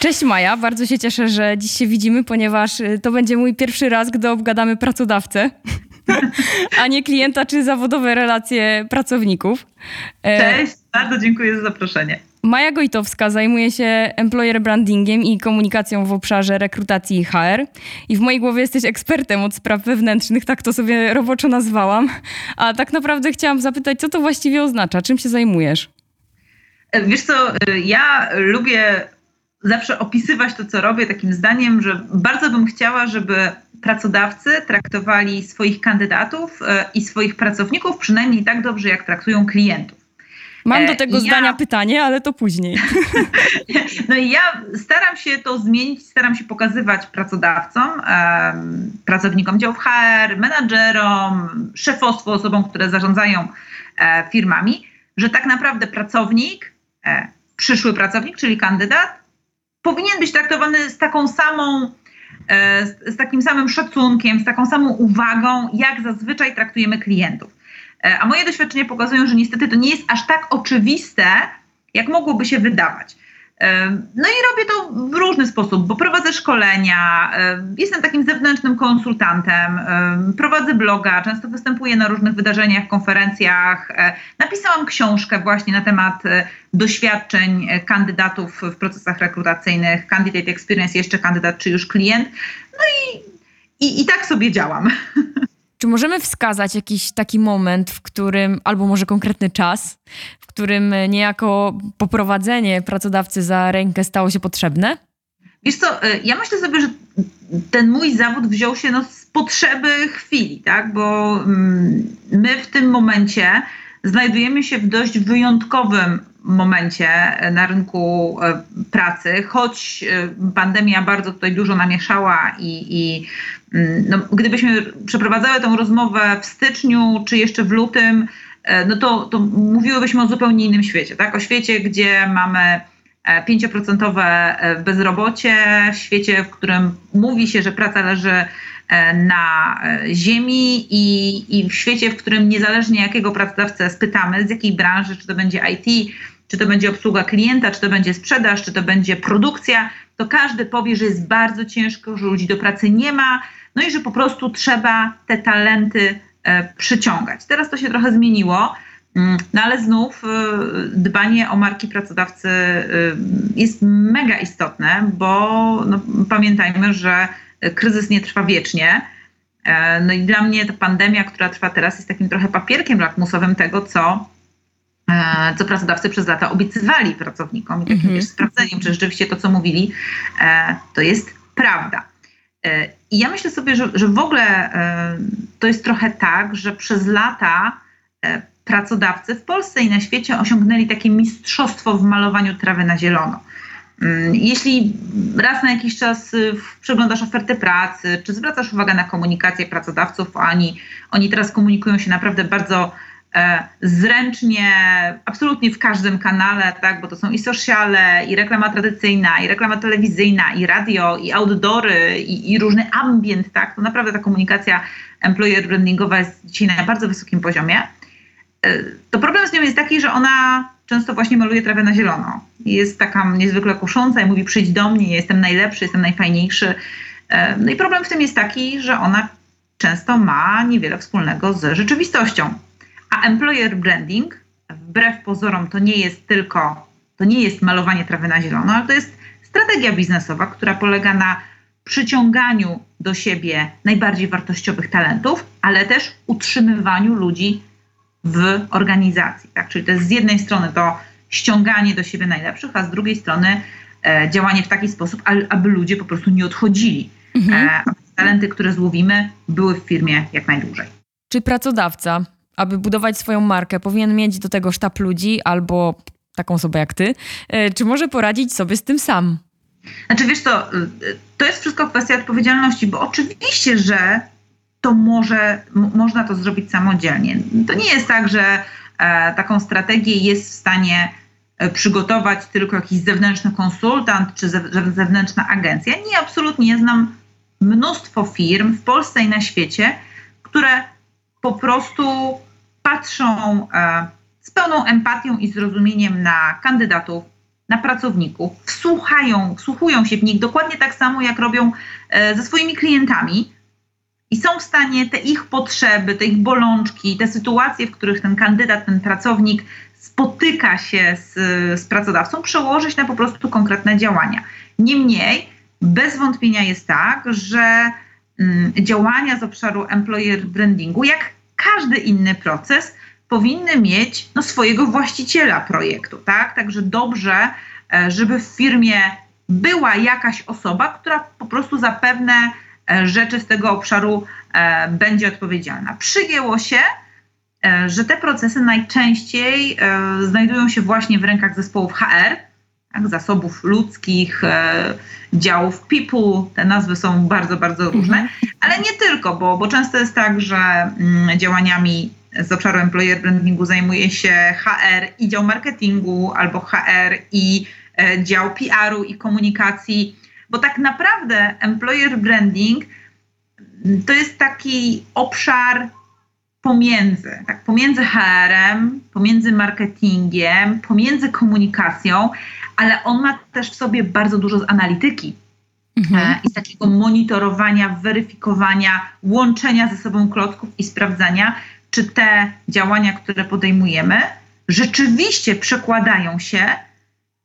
Cześć Maja, bardzo się cieszę, że dziś się widzimy, ponieważ y, to będzie mój pierwszy raz, gdy obgadamy pracodawcę, a nie klienta czy zawodowe relacje pracowników. E, Cześć, bardzo dziękuję za zaproszenie. Maja Gojtowska zajmuje się employer brandingiem i komunikacją w obszarze rekrutacji i HR. I w mojej głowie jesteś ekspertem od spraw wewnętrznych, tak to sobie roboczo nazwałam. A tak naprawdę chciałam zapytać, co to właściwie oznacza? Czym się zajmujesz? E, wiesz co, e, ja lubię zawsze opisywać to, co robię, takim zdaniem, że bardzo bym chciała, żeby pracodawcy traktowali swoich kandydatów e, i swoich pracowników przynajmniej tak dobrze, jak traktują klientów. Mam do tego ja... zdania pytanie, ale to później. No i ja staram się to zmienić, staram się pokazywać pracodawcom, pracownikom działów HR, menadżerom, szefostwu, osobom, które zarządzają e, firmami, że tak naprawdę pracownik, e, przyszły pracownik, czyli kandydat, powinien być traktowany z taką samą, e, z takim samym szacunkiem, z taką samą uwagą, jak zazwyczaj traktujemy klientów. E, a moje doświadczenia pokazują, że niestety to nie jest aż tak oczywiste, jak mogłoby się wydawać. No i robię to w różny sposób, bo prowadzę szkolenia, jestem takim zewnętrznym konsultantem, prowadzę bloga, często występuję na różnych wydarzeniach, konferencjach. E, napisałam książkę właśnie na temat e, doświadczeń e, kandydatów w procesach rekrutacyjnych, Candidate Experience, jeszcze kandydat czy już klient. No i, i, i tak sobie działam. Czy możemy wskazać jakiś taki moment, w którym, albo może konkretny czas, w którym niejako poprowadzenie pracodawcy za rękę stało się potrzebne? Wiesz co, y, ja myślę sobie, że ten mój zawód wziął się no, z potrzeby chwili, tak? Bo mm, my w tym momencie znajdujemy się w dość wyjątkowym momencie na rynku e, pracy, choć e, pandemia bardzo tutaj dużo namieszała i, i mm, no, gdybyśmy przeprowadzały tę rozmowę w styczniu czy jeszcze w lutym, e, no to, to mówiłybyśmy o zupełnie innym świecie, tak? O świecie, gdzie mamy 5% bezrobocie, w świecie, w którym mówi się, że praca leży na ziemi i, i w świecie, w którym niezależnie jakiego pracodawcę spytamy, z jakiej branży, czy to będzie IT, czy to będzie obsługa klienta, czy to będzie sprzedaż, czy to będzie produkcja, to każdy powie, że jest bardzo ciężko, że ludzi do pracy nie ma, no i że po prostu trzeba te talenty e, przyciągać. Teraz to się trochę zmieniło. Mm, no ale znów e, dbanie o marki pracodawcy e, jest mega istotne, bo no, pamiętajmy, że kryzys nie trwa wiecznie. No i dla mnie ta pandemia, która trwa teraz, jest takim trochę papierkiem lakmusowym tego, co E, co pracodawcy przez lata obiecywali pracownikom i takim -hmm. sprawdzeniem, czy rzeczywiście to, co mówili, e, to jest prawda. E, I ja myślę sobie, że, że w ogóle to jest trochę tak, że przez lata pracodawcy w Polsce i na świecie osiągnęli takie mistrzostwo w malowaniu trawy na zielono. Mm, jeśli raz na jakiś czas przeglądasz ofertę pracy, czy zwracasz uwagę na komunikację pracodawców, oni, oni teraz komunikują się naprawdę bardzo E, zręcznie, absolutnie w każdym kanale, tak, bo to są i sociale, i reklama tradycyjna, i reklama telewizyjna, i radio, i outdoory, i, i różny ambient, tak, to naprawdę ta komunikacja employer brandingowa jest dzisiaj na bardzo wysokim poziomie. E, to problem z nią jest taki, że ona często właśnie maluje trawę na zielono. Jest taka niezwykle kusząca i mówi przyjdź do mnie, jestem najlepszy, jestem najfajniejszy. E, no i problem w tym jest taki, że ona często ma niewiele wspólnego z rzeczywistością. A employer branding, wbrew pozorom, to nie jest tylko, to nie jest malowanie trawy na zielono, ale to jest strategia biznesowa, która polega na przyciąganiu do siebie najbardziej wartościowych talentów, ale też utrzymywaniu ludzi w organizacji. Tak? Czyli to jest z jednej strony to ściąganie do siebie najlepszych, a z drugiej strony e, działanie w taki sposób, aby ludzie po prostu nie odchodzili. Mhm. E, aby talenty, które złowimy, były w firmie jak najdłużej. Czy pracodawca aby budować swoją markę, powinien mieć do tego sztab ludzi albo taką osobę jak ty, e, czy może poradzić sobie z tym sam? Znaczy wiesz to, y, to jest wszystko kwestia odpowiedzialności, bo oczywiście, że to może, można to zrobić samodzielnie. To nie jest tak, że e, taką strategię jest w stanie e, przygotować tylko jakiś zewnętrzny konsultant czy zewnętrzna agencja. Nie, absolutnie. Znam mnóstwo firm w Polsce i na świecie, które po prostu patrzą e, z pełną empatią i zrozumieniem na kandydatów, na pracowników, wsłuchają, wsłuchują się w nich dokładnie tak samo, jak robią e, ze swoimi klientami i są w stanie te ich potrzeby, te ich bolączki, te sytuacje, w których ten kandydat, ten pracownik spotyka się z, z pracodawcą, przełożyć na po prostu konkretne działania. Niemniej, bez wątpienia jest tak, że mm, działania z obszaru employer brandingu, jak każdy inny proces, powinny mieć no, swojego właściciela projektu, tak? Także dobrze, e, żeby w firmie była jakaś osoba, która po prostu zapewne e, rzeczy z tego obszaru e, będzie odpowiedzialna. Przyjęło się, że te procesy najczęściej znajdują się właśnie w rękach zespołów HR, tak, zasobów ludzkich, działów people. Te nazwy są bardzo, bardzo różne, mhm. ale nie tylko, bo, bo często jest tak, że mm, działaniami z obszaru employer brandingu zajmuje się HR i dział marketingu, albo HR i e, dział PR-u i komunikacji, bo tak naprawdę employer branding mm, to jest taki obszar pomiędzy, tak, pomiędzy HR-em, pomiędzy marketingiem, pomiędzy komunikacją, ale on ma też w sobie bardzo dużo z analityki. Mhm. E, I z takiego monitorowania, weryfikowania, łączenia ze sobą klocków i sprawdzania, czy te działania, które podejmujemy, rzeczywiście przekładają się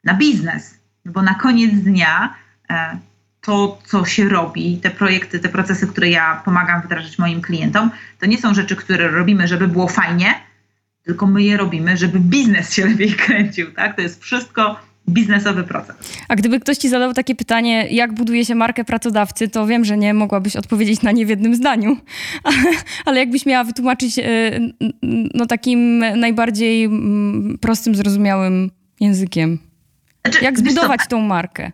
na biznes. Bo na koniec dnia e, to, co się robi, te projekty, te procesy, które ja pomagam wdrażać moim klientom, to nie są rzeczy, które robimy, żeby było fajnie, tylko my je robimy, żeby biznes się lepiej kręcił. Tak? To jest wszystko biznesowy proces. A gdyby ktoś ci zadał takie pytanie, jak buduje się markę pracodawcy, to wiem, że nie mogłabyś odpowiedzieć na nie w jednym zdaniu, ale jakbyś miała wytłumaczyć e, no, takim najbardziej mm, prostym, zrozumiałym językiem. Znaczy, jak zbudować tą markę?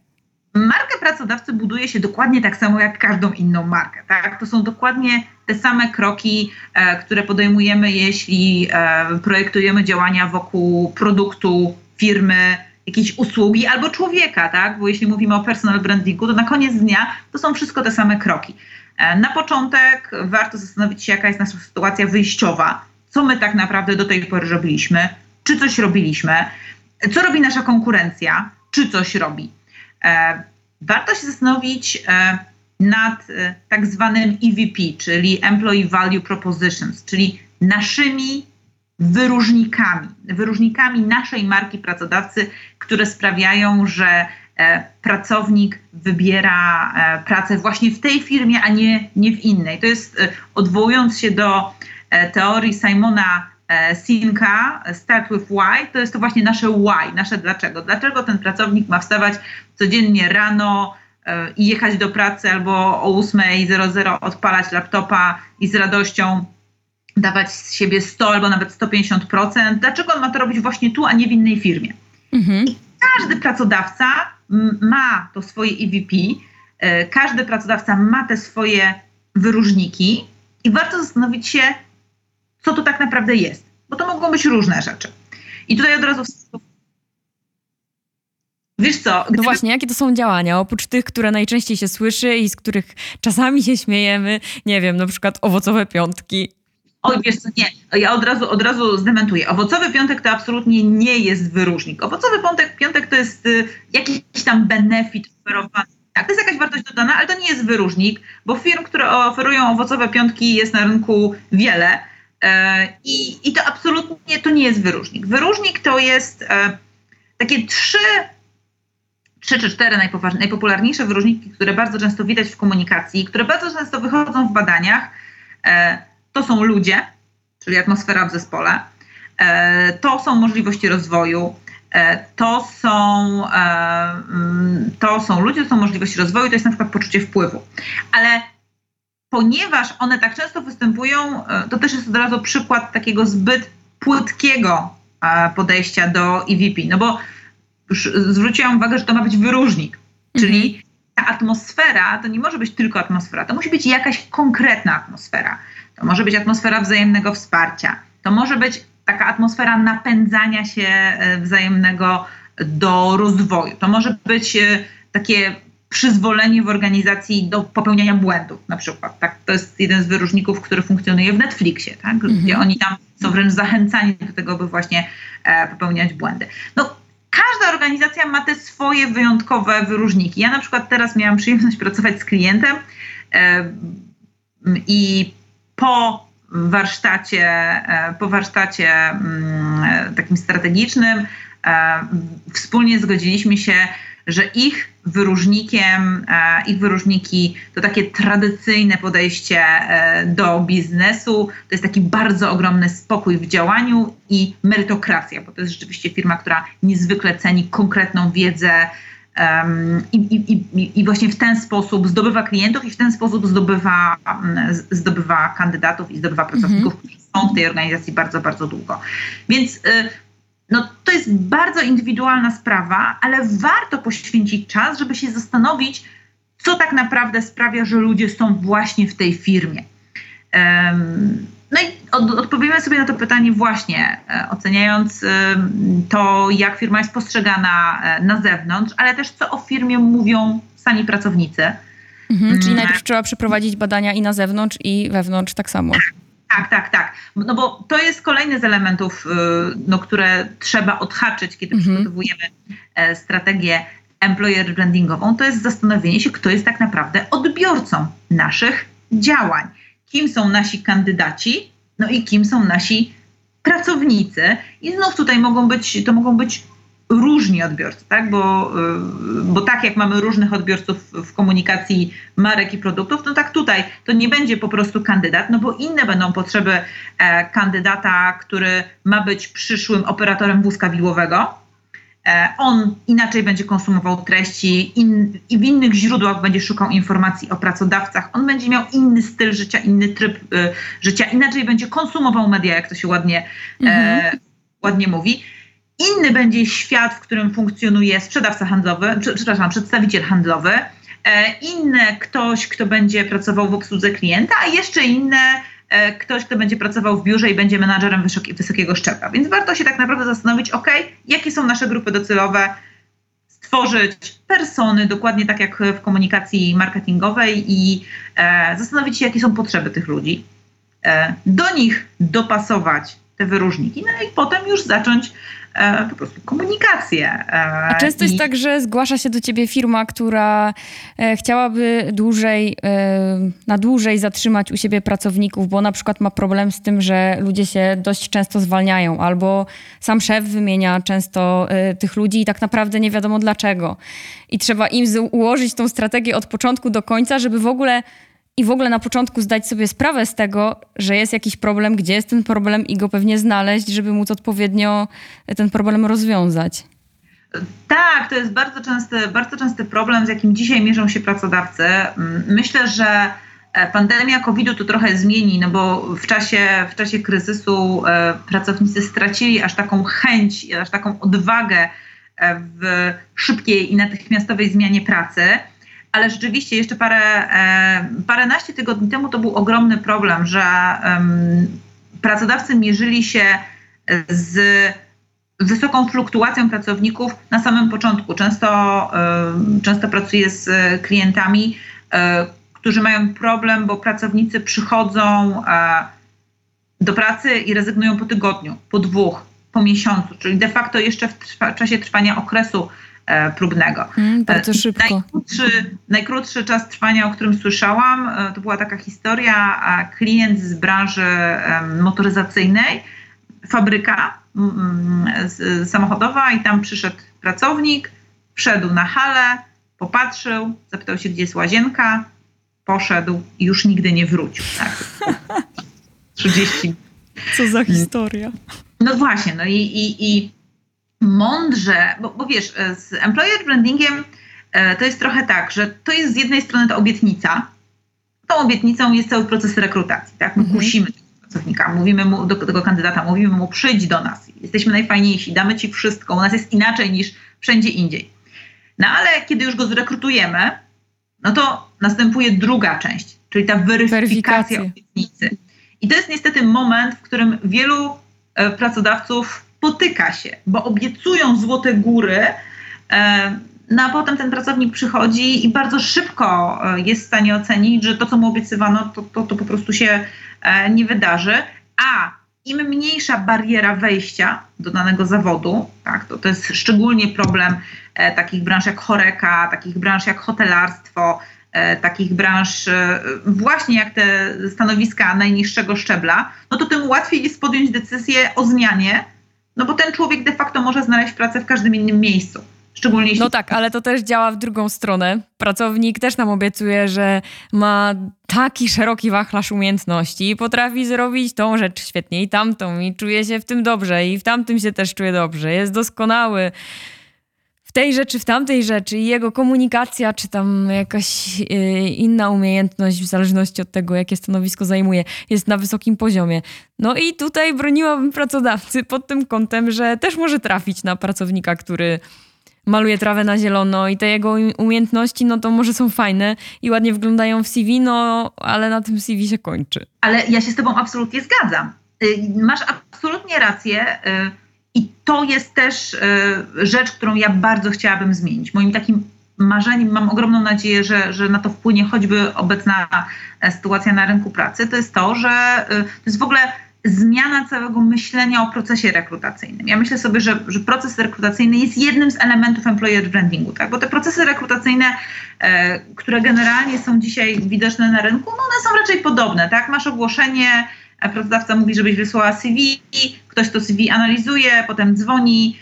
Markę pracodawcy buduje się dokładnie tak samo jak każdą inną markę. Tak? To są dokładnie te same kroki, e, które podejmujemy, jeśli e, projektujemy działania wokół produktu, firmy, jakiejś usługi albo człowieka, tak? Bo jeśli mówimy o personal brandingu, to na koniec dnia to są wszystko te same kroki. E, na początek warto zastanowić się, jaka jest nasza sytuacja wyjściowa, co my tak naprawdę do tej pory robiliśmy, czy coś robiliśmy, co robi nasza konkurencja, czy coś robi. E, warto się zastanowić e, nad tak zwanym EVP, czyli Employee Value Propositions, czyli naszymi wyróżnikami, wyróżnikami naszej marki pracodawcy, które sprawiają, że e, pracownik wybiera e, pracę właśnie w tej firmie, a nie, nie w innej. To jest, e, odwołując się do teorii Simona Sinka, Start with Why, to jest to właśnie nasze why, nasze dlaczego. Dlaczego ten pracownik ma wstawać codziennie rano i jechać do pracy albo o 8.00 odpalać laptopa i z radością dawać z siebie 100 albo nawet 150%. Dlaczego on ma to robić właśnie tu, a nie w innej firmie? Mhm. I każdy pracodawca ma to swoje EVP, e, każdy pracodawca ma te swoje wyróżniki i warto zastanowić się, co to tak naprawdę jest, bo to mogą być różne rzeczy. I tutaj od razu Wiesz co? No gdyby... No właśnie, jakie to są działania? Oprócz tych, które najczęściej się słyszy i z których czasami się śmiejemy, nie wiem, na przykład owocowe piątki. Oj, wiesz co, nie, ja od razu, od razu zdementuję. Owocowy piątek to absolutnie nie jest wyróżnik. Owocowy piątek, piątek to jest y, jakiś tam benefit oferowany. Tak, to jest jakaś wartość dodana, ale to nie jest wyróżnik, bo firm, które oferują owocowe piątki jest na rynku wiele i, i to absolutnie to nie jest wyróżnik. Wyróżnik to jest e, takie trzy, trzy czy cztery najpopularniejsze wyróżniki, które bardzo często widać w komunikacji, które bardzo często wychodzą w badaniach. E, to są ludzie, czyli atmosfera w zespole, e, to są możliwości rozwoju, e, to są, e, mm, to są ludzie, to są możliwości rozwoju, to jest na przykład poczucie wpływu. Ale ponieważ one tak często występują, to też jest od razu przykład takiego zbyt płytkiego podejścia do EVP. No bo już zwróciłam uwagę, że to ma być wyróżnik, czyli mhm. ta atmosfera to nie może być tylko atmosfera, to musi być jakaś konkretna atmosfera. To może być atmosfera wzajemnego wsparcia. To może być taka atmosfera napędzania się e, wzajemnego do rozwoju. To może być e, takie przyzwolenie w organizacji do popełniania błędów, na przykład. Tak? To jest jeden z wyróżników, który funkcjonuje w Netflixie, tak? Mhm. gdzie oni tam są wręcz zachęcani do tego, by właśnie e, popełniać błędy. No, każda organizacja ma te swoje wyjątkowe wyróżniki. Ja na przykład teraz miałam przyjemność pracować z klientem i po warsztacie, e, po warsztacie mm, takim strategicznym e, wspólnie zgodziliśmy się, że ich wyróżnikiem, e, ich wyróżniki to takie tradycyjne podejście do biznesu, to jest taki bardzo ogromny spokój w działaniu i merytokracja, bo to jest rzeczywiście firma, która niezwykle ceni konkretną wiedzę, i, i, I, właśnie w ten sposób zdobywa klientów i w ten sposób zdobywa, mm, zdobywa kandydatów i zdobywa pracowników, którzy są w tej organizacji bardzo, bardzo długo. Więc y, no, to jest bardzo indywidualna sprawa, ale warto poświęcić czas, żeby się zastanowić, co tak naprawdę sprawia, że ludzie są właśnie w tej firmie. No i od, odpowiemy sobie na to pytanie właśnie, e, oceniając e, to, jak firma jest postrzegana e, na zewnątrz, ale też co o firmie mówią sami pracownicy. Mhm, czyli mm. najpierw trzeba przeprowadzić badania i na zewnątrz, i wewnątrz tak samo. Tak, tak, tak. No bo to jest kolejny z elementów, no, które trzeba odhaczyć, kiedy mhm. przygotowujemy strategię employer brandingową. To jest zastanowienie się, kto jest tak naprawdę odbiorcą naszych działań kim są nasi kandydaci, no i kim są nasi pracownicy. I znów tutaj mogą być, to mogą być różni odbiorcy, tak? Bo, y, bo tak jak mamy różnych odbiorców w komunikacji marek i produktów, no tak tutaj to nie będzie po prostu kandydat, no bo inne będą potrzeby e, kandydata, który ma być przyszłym operatorem wózka widłowego, E, on inaczej będzie konsumował treści in, i w innych źródłach będzie szukał informacji o pracodawcach. On będzie miał inny styl życia, inny tryb y, życia, inaczej będzie konsumował media, jak to się ładnie, e, mhm. ładnie mówi. Inny będzie świat, w którym funkcjonuje sprzedawca handlowy, przepraszam, przedstawiciel handlowy. E, inny ktoś, kto będzie pracował w obsłudze klienta, a jeszcze inne ktoś, kto będzie pracował w biurze i będzie menadżerem wysoki, wysokiego szczebla. Więc warto się tak naprawdę zastanowić, ok, jakie są nasze grupy docelowe, stworzyć persony, dokładnie tak jak w komunikacji marketingowej i e, zastanowić się, jakie są potrzeby tych ludzi. E, do nich dopasować te wyróżniki, no i potem już zacząć E, po prostu komunikację. E, A często jest tak, że zgłasza się do ciebie firma, która e, chciałaby dłużej, na dłużej zatrzymać u siebie pracowników, bo na przykład ma problem z tym, że ludzie się dość często zwalniają, albo sam szef wymienia często tych ludzi i tak naprawdę nie wiadomo dlaczego. I trzeba im ułożyć tą strategię od początku do końca, żeby w ogóle i w ogóle na początku zdać sobie sprawę z tego, że jest jakiś problem, gdzie jest ten problem i go pewnie znaleźć, żeby móc odpowiednio ten problem rozwiązać. Tak, to jest bardzo częsty, bardzo częsty problem, z jakim dzisiaj mierzą się pracodawcy. Mm, myślę, że e, pandemia COVID-u to trochę zmieni, no bo w czasie, w czasie kryzysu e, pracownicy stracili aż taką chęć, aż taką odwagę e, w szybkiej i natychmiastowej zmianie pracy ale rzeczywiście jeszcze parę, e, paręnaście tygodni temu to był ogromny problem, że pracodawcy mierzyli się z wysoką fluktuacją pracowników na samym początku. Często, często pracuję z klientami, e, którzy mają problem, bo pracownicy przychodzą e, do pracy i rezygnują po tygodniu, po dwóch, po miesiącu, czyli de facto jeszcze w, trwa, czasie trwania okresu próbnego. Mm, bardzo szybko. Najkrótszy, najkrótszy czas trwania, o którym słyszałam, e, to była taka historia, klient z branży motoryzacyjnej, fabryka samochodowa i tam przyszedł pracownik, wszedł na halę, popatrzył, zapytał się, gdzie jest łazienka, poszedł i już nigdy nie wrócił. Tak? 30. Co za historia. No właśnie, no i, i, i mądrze, bo, bo wiesz, e, z employer brandingiem e, to jest trochę tak, że to jest z jednej strony ta obietnica. Tą obietnicą jest cały proces rekrutacji, tak? My mhm. kusimy tego pracownika, mówimy mu do tego kandydata, mówimy mu przyjdź do nas, jesteśmy najfajniejsi, damy ci wszystko, u nas jest inaczej niż wszędzie indziej. No ale kiedy już go zrekrutujemy, no to następuje druga część, czyli ta weryfikacja obietnicy. I to jest niestety moment, w którym wielu e, pracodawców potyka się, bo obiecują złote góry, e, no a potem ten pracownik przychodzi i bardzo szybko e, jest w stanie ocenić, że to, co mu obiecywano, to, to, to po prostu się e, nie wydarzy. A im mniejsza bariera wejścia do danego zawodu, tak, to, to jest szczególnie problem e, takich branż jak choreka, takich branż jak hotelarstwo, e, takich branż e, właśnie jak te stanowiska najniższego szczebla, no to tym łatwiej jest podjąć decyzję o zmianie, no bo ten człowiek de facto może znaleźć pracę w każdym innym miejscu. Szczególnie jeśli... No tak, ale to też działa w drugą stronę. Pracownik też nam obiecuje, że ma taki szeroki wachlarz umiejętności i potrafi zrobić tą rzecz świetnie i tamtą i czuje się w tym dobrze i w tamtym się też czuje dobrze. Jest doskonały w tej rzeczy, w tamtej rzeczy i jego komunikacja, czy tam jakaś yy, inna umiejętność, w zależności od tego, jakie stanowisko zajmuje, jest na wysokim poziomie. No i tutaj broniłabym pracodawcy pod tym kątem, że też może trafić na pracownika, który maluje trawę na zielono i te jego umiejętności, no to może są fajne i ładnie wyglądają w CV, no ale na tym CV się kończy. Ale ja się z tobą absolutnie zgadzam. Y, masz absolutnie rację y, i to jest też y, rzecz, którą ja bardzo chciałabym zmienić. Moim takim marzeniem, mam ogromną nadzieję, że, że na to wpłynie choćby obecna e, sytuacja na rynku pracy, to jest to, że to jest w ogóle zmiana całego myślenia o procesie rekrutacyjnym. Ja myślę sobie, że, że proces rekrutacyjny jest jednym z elementów employer brandingu, tak? bo te procesy rekrutacyjne, e, które generalnie są dzisiaj widoczne na rynku, no one są raczej podobne. Tak? Masz ogłoszenie, pracodawca mówi, żebyś wysłała CV, ktoś to CV analizuje, potem dzwoni,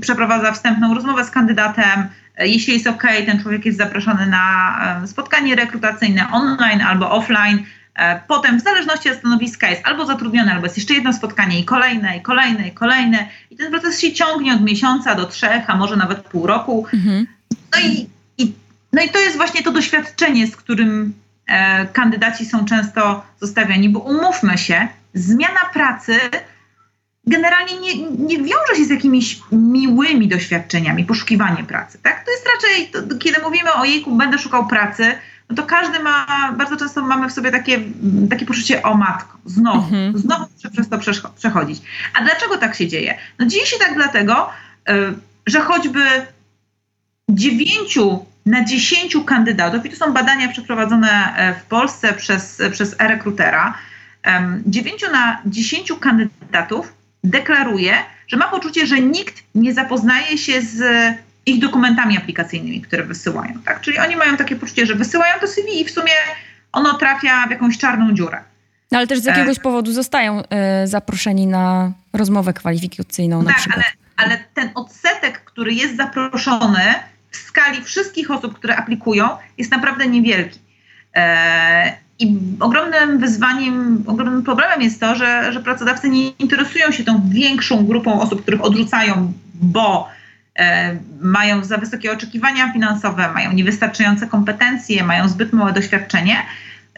przeprowadza wstępną rozmowę z kandydatem, e, jeśli jest OK, ten człowiek jest zaproszony na spotkanie rekrutacyjne online albo offline, E, potem, w zależności od stanowiska, jest albo zatrudniony, albo jest jeszcze jedno spotkanie i kolejne, i kolejne, i kolejne. I ten proces się ciągnie od miesiąca do trzech, a może nawet pół roku. Mhm. No, i, i, no i to jest właśnie to doświadczenie, z którym kandydaci są często zostawiani, bo umówmy się, zmiana pracy generalnie nie, nie wiąże się z jakimiś miłymi doświadczeniami, poszukiwanie pracy. Tak? To jest raczej, to, kiedy mówimy o jejku, będę szukał pracy, no to każdy ma, bardzo często mamy w sobie takie, takie poczucie, o matko, znowu, mhm. znowu muszę przez to przechodzić. A dlaczego tak się dzieje? No dzieje się tak dlatego, y, że choćby dziewięciu na dziesięciu kandydatów, i to są badania przeprowadzone e, w Polsce przez, przez e-rekrutera, dziewięciu na dziesięciu kandydatów deklaruje, że ma poczucie, że nikt nie zapoznaje się z ich dokumentami aplikacyjnymi, które wysyłają. Tak? Czyli oni mają takie poczucie, że wysyłają to CV i w sumie ono trafia w jakąś czarną dziurę. No, ale też z jakiegoś e... powodu zostają e, zaproszeni na rozmowę kwalifikacyjną tak, na przykład. Ale, ale ten odsetek, który jest zaproszony w skali wszystkich osób, które aplikują, jest naprawdę niewielki. E, I ogromnym wyzwaniem, ogromnym problemem jest to, że, że pracodawcy nie interesują się tą większą grupą osób, których odrzucają, bo E, mają za wysokie oczekiwania finansowe, mają niewystarczające kompetencje, mają zbyt małe doświadczenie,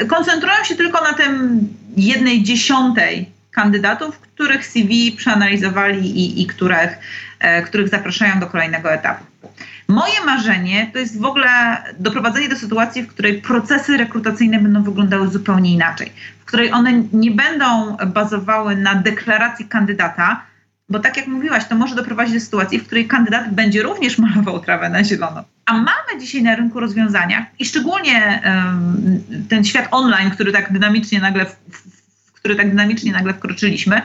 koncentrują się tylko na tym jednej dziesiątej kandydatów, których CV przeanalizowali i, i których, e, których zapraszają do kolejnego etapu. Moje marzenie to jest w ogóle doprowadzenie do sytuacji, w której procesy rekrutacyjne będą wyglądały zupełnie inaczej, w której one nie będą bazowały na deklaracji kandydata, bo tak jak mówiłaś, to może doprowadzić do sytuacji, w której kandydat będzie również malował trawę na zielono. A mamy dzisiaj na rynku rozwiązania i szczególnie ten świat online, który tak dynamicznie nagle, w który tak dynamicznie nagle wkroczyliśmy,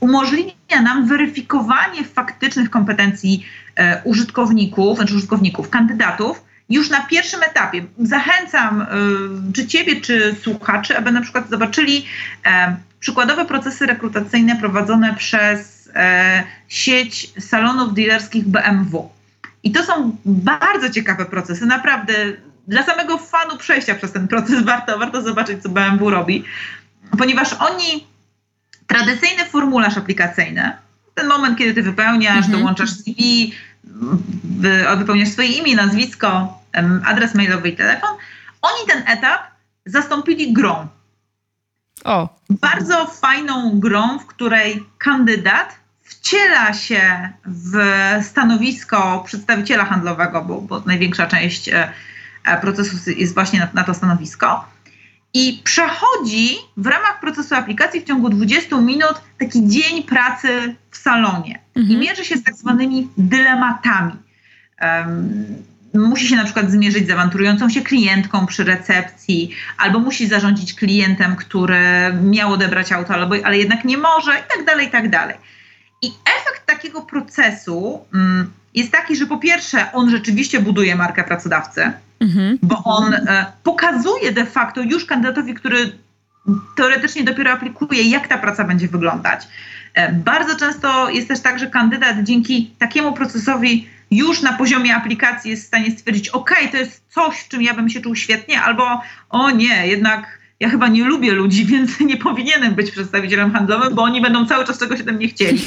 umożliwia nam weryfikowanie faktycznych kompetencji e, użytkowników, znaczy użytkowników, kandydatów już na pierwszym etapie. Zachęcam e, czy ciebie, czy słuchaczy, aby na przykład zobaczyli e, przykładowe procesy rekrutacyjne prowadzone przez e, sieć salonów dealerskich BMW. I to są bardzo ciekawe procesy, naprawdę. Dla samego fanu przejścia przez ten proces warto, warto zobaczyć, co BMW robi, ponieważ oni tradycyjny formularz aplikacyjny, ten moment, kiedy ty wypełniasz, mhm. dołączasz CV, wy, wypełniasz swoje imię, nazwisko, adres mailowy i telefon, oni ten etap zastąpili grą. O. Bardzo fajną grą, w której kandydat wciela się w stanowisko przedstawiciela handlowego, bo, bo największa część e, e, procesu jest właśnie na, na, to stanowisko. I przechodzi w ramach procesu aplikacji w ciągu 20 minut taki dzień pracy w salonie mhm. i mierzy się z tak zwanymi dylematami. Um, musi się na przykład zmierzyć z awanturującą się klientką przy recepcji, albo musi zarządzić klientem, który miał odebrać auto, albo, ale jednak nie może, i tak dalej, i tak dalej. I efekt takiego procesu mm, jest taki, że po pierwsze, on rzeczywiście buduje markę pracodawcy, mhm. bo on e, pokazuje de facto już kandydatowi, który teoretycznie dopiero aplikuje, jak ta praca będzie wyglądać. E, bardzo często jest też tak, że kandydat dzięki takiemu procesowi już na poziomie aplikacji jest w stanie stwierdzić, ok, to jest coś, w czym ja bym się czuł świetnie, albo o nie, jednak ja chyba nie lubię ludzi, więc nie powinienem być przedstawicielem handlowym, bo oni będą cały czas czegoś ode mnie chcieli.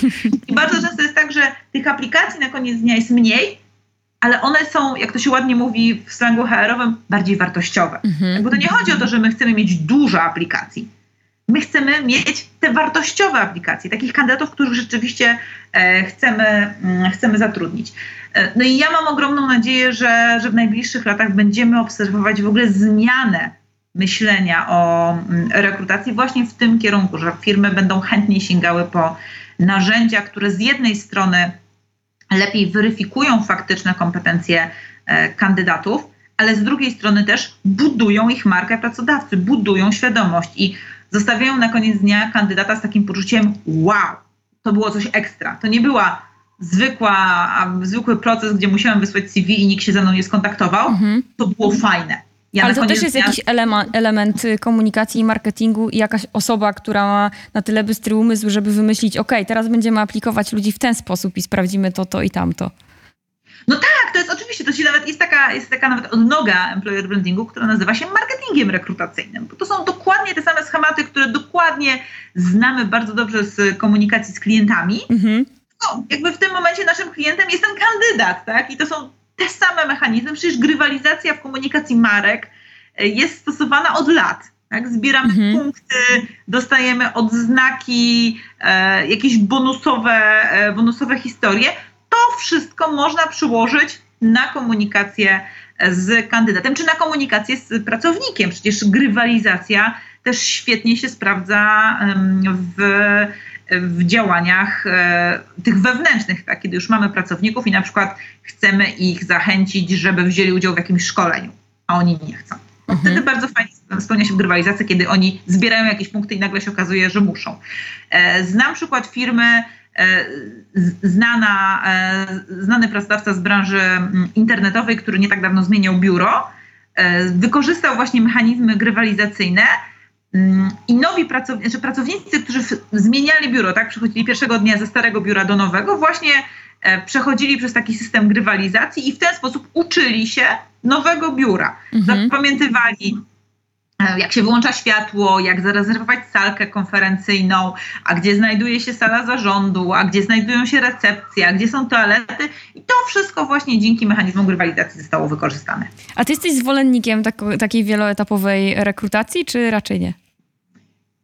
I bardzo często jest tak, że tych aplikacji na koniec dnia jest mniej, ale one są, jak to się ładnie mówi w slangu HR-owym, bardziej wartościowe. Mhm. Bo to nie chodzi o to, że my chcemy mieć dużo aplikacji. My chcemy mieć te wartościowe aplikacje, takich kandydatów, których rzeczywiście e, chcemy, mm, chcemy zatrudnić. E, no i ja mam ogromną nadzieję, że, że w najbliższych latach będziemy obserwować w ogóle zmianę myślenia o mm, rekrutacji właśnie w tym kierunku, że firmy będą chętniej sięgały po narzędzia, które z jednej strony lepiej weryfikują faktyczne kompetencje e, kandydatów, ale z drugiej strony też budują ich markę pracodawcy, budują świadomość i zostawiają na koniec dnia kandydata z takim poczuciem wow, to było coś ekstra. To nie była zwykła, zwykły proces, gdzie musiałem wysłać CV i nikt się ze mną nie skontaktował. Mhm. To było fajne. Ja Ale to też jest dnia... jakiś element, element komunikacji i marketingu i jakaś osoba, która ma na tyle bystry umysł, żeby wymyślić, ok, teraz będziemy aplikować ludzi w ten sposób i sprawdzimy to, to i tamto. No tak, to jest oczywiście, to się nawet jest taka, jest taka nawet odnoga employer brandingu, która nazywa się marketingiem rekrutacyjnym. Bo to są dokładnie te same schematy, które dokładnie znamy bardzo dobrze z komunikacji z klientami. Mhm. No, jakby w tym momencie naszym klientem jest ten kandydat, tak? I to są te same mechanizmy. Przecież grywalizacja w komunikacji marek e, jest stosowana od lat. Tak? Zbieramy mhm. punkty, dostajemy odznaki, e, jakieś bonusowe, e, bonusowe historie. To wszystko można przyłożyć na komunikację z kandydatem, czy na komunikację z pracownikiem. Przecież grywalizacja też świetnie się sprawdza w w działaniach e, tych wewnętrznych, tak, kiedy już mamy pracowników i na przykład chcemy ich zachęcić, żeby wzięli udział w jakimś szkoleniu, a oni nie chcą. No, mhm. Wtedy bardzo fajnie spełnia się grywalizacja, kiedy oni zbierają jakieś punkty i nagle się okazuje, że muszą. E, znam przykład firmy, e, znana, znany pracodawca z branży mm, internetowej, który nie tak dawno zmieniał biuro, wykorzystał właśnie mechanizmy grywalizacyjne, I nowi pracownicy, znaczy pracownicy, którzy zmieniali biuro, tak, przechodzili pierwszego dnia ze starego biura do nowego, właśnie e, przechodzili przez taki system grywalizacji i w ten sposób uczyli się nowego biura. Mhm. Zapamiętywali, e, jak się wyłącza światło, jak zarezerwować salkę konferencyjną, a gdzie znajduje się sala zarządu, a gdzie znajdują się recepcje, a gdzie są toalety. I to wszystko właśnie dzięki mechanizmom grywalizacji zostało wykorzystane. A ty jesteś zwolennikiem tak, takiej wieloetapowej rekrutacji, czy raczej nie?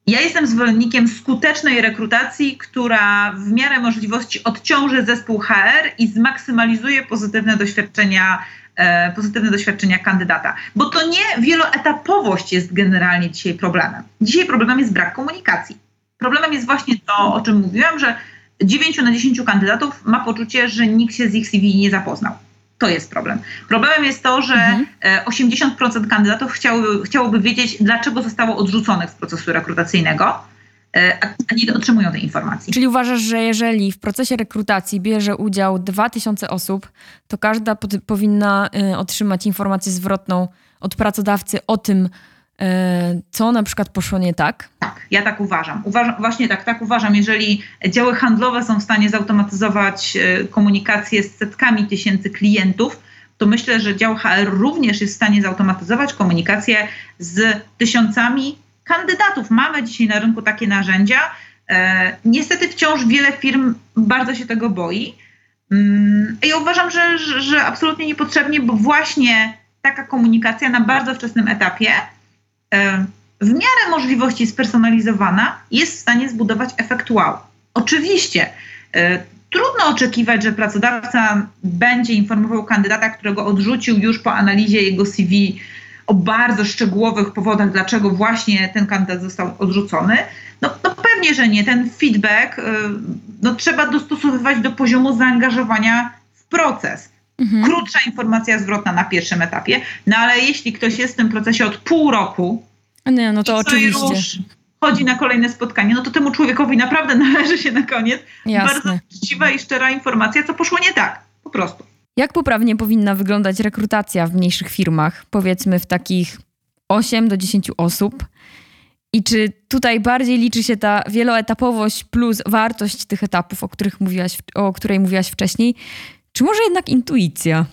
Ja jestem zwolennikiem skutecznej rekrutacji, która w miarę możliwości odciąży zespół HR i zmaksymalizuje pozytywne doświadczenia, e, pozytywne doświadczenia kandydata. Bo to nie wieloetapowość jest generalnie dzisiaj problemem. Dzisiaj problemem jest brak komunikacji. Problemem jest właśnie to, o czym mówiłam, że 9 na 10 kandydatów ma poczucie, że nikt się z ich CV nie zapoznał. To jest problem. Problemem jest to, że mhm. 80% e, kandydatów chciałoby, chciałoby wiedzieć, dlaczego zostało odrzuconych z procesu rekrutacyjnego, e, a nie otrzymują tej informacji. Czyli uważasz, że jeżeli w procesie rekrutacji bierze udział 2000 osób, to każda powinna y, otrzymać informację zwrotną od pracodawcy o tym, co na przykład poszło nie tak? Tak, ja tak uważam. uważam. Właśnie tak, tak uważam. Jeżeli działy handlowe są w stanie zautomatyzować e, komunikację z setkami tysięcy klientów, to myślę, że dział HR również jest w stanie zautomatyzować komunikację z tysiącami kandydatów. Mamy dzisiaj na rynku takie narzędzia. E, niestety wciąż wiele firm bardzo się tego boi. Mm, I uważam, że, że, że absolutnie niepotrzebnie, bo właśnie taka komunikacja na bardzo wczesnym etapie E, w miarę możliwości spersonalizowana jest w stanie zbudować efekt wow. Oczywiście e, trudno oczekiwać, że pracodawca będzie informował kandydata, którego odrzucił już po analizie jego CV o bardzo szczegółowych powodach, dlaczego właśnie ten kandydat został odrzucony. No, no pewnie, że nie. Ten feedback e, no, trzeba dostosowywać do poziomu zaangażowania w proces. Mhm. Krótsza informacja zwrotna na pierwszym etapie, no ale jeśli ktoś jest w tym procesie od pół roku, nie, no to oczywiście. Już chodzi na kolejne spotkanie, no to temu człowiekowi naprawdę należy się na koniec Jasne. bardzo uczciwa i szczera informacja, co poszło nie tak, po prostu. Jak poprawnie powinna wyglądać rekrutacja w mniejszych firmach, powiedzmy w takich 8 do 10 osób? I czy tutaj bardziej liczy się ta wieloetapowość plus wartość tych etapów, o, których mówiłaś, o której mówiłaś wcześniej, czy może jednak intuicja?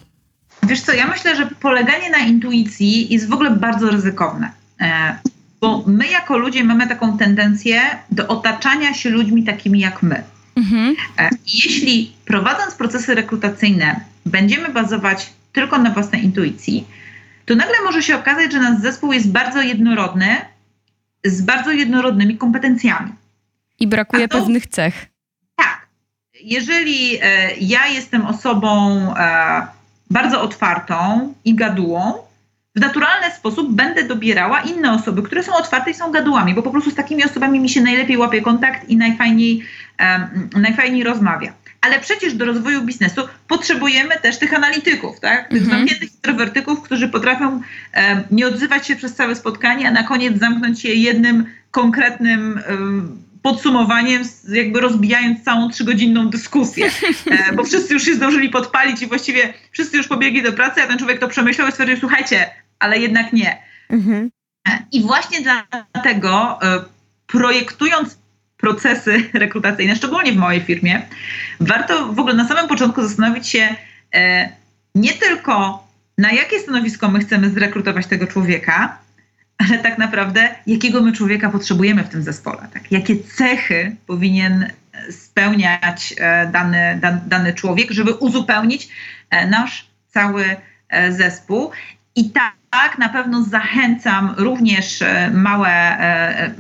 Wiesz co, ja myślę, że poleganie na intuicji jest w ogóle bardzo ryzykowne. E, bo my jako ludzie mamy taką tendencję do otaczania się ludźmi takimi jak my. Mhm. E, jeśli prowadząc procesy rekrutacyjne będziemy bazować tylko na własnej intuicji, to nagle może się okazać, że nasz zespół jest bardzo jednorodny, z bardzo jednorodnymi kompetencjami. I brakuje to, pewnych cech. Jeżeli e, ja jestem osobą e, bardzo otwartą i gadułą, w naturalny sposób będę dobierała inne osoby, które są otwarte i są gadułami, bo po prostu z takimi osobami mi się najlepiej łapie kontakt i najfajniej, najfajniej rozmawia. Ale przecież do rozwoju biznesu potrzebujemy też tych analityków, tak? tych mhm. zamkniętych introwertyków, którzy potrafią nie odzywać się przez całe spotkanie, a na koniec zamknąć je jednym konkretnym podsumowaniem, jakby rozbijając całą trzygodzinną dyskusję, e, bo wszyscy już się zdążyli podpalić i właściwie wszyscy już pobiegli do pracy, a ten człowiek to przemyślał i stwierdził, słuchajcie, ale jednak nie. Mhm. I właśnie dlatego e, projektując procesy rekrutacyjne, szczególnie w mojej firmie, warto w ogóle na samym początku zastanowić się e, nie tylko na jakie stanowisko my chcemy zrekrutować tego człowieka, ale tak naprawdę jakiego my człowieka potrzebujemy w tym zespole, tak? jakie cechy powinien spełniać e, dany, dany człowiek, żeby uzupełnić nasz cały zespół. I tak, na pewno zachęcam również e, małe, e,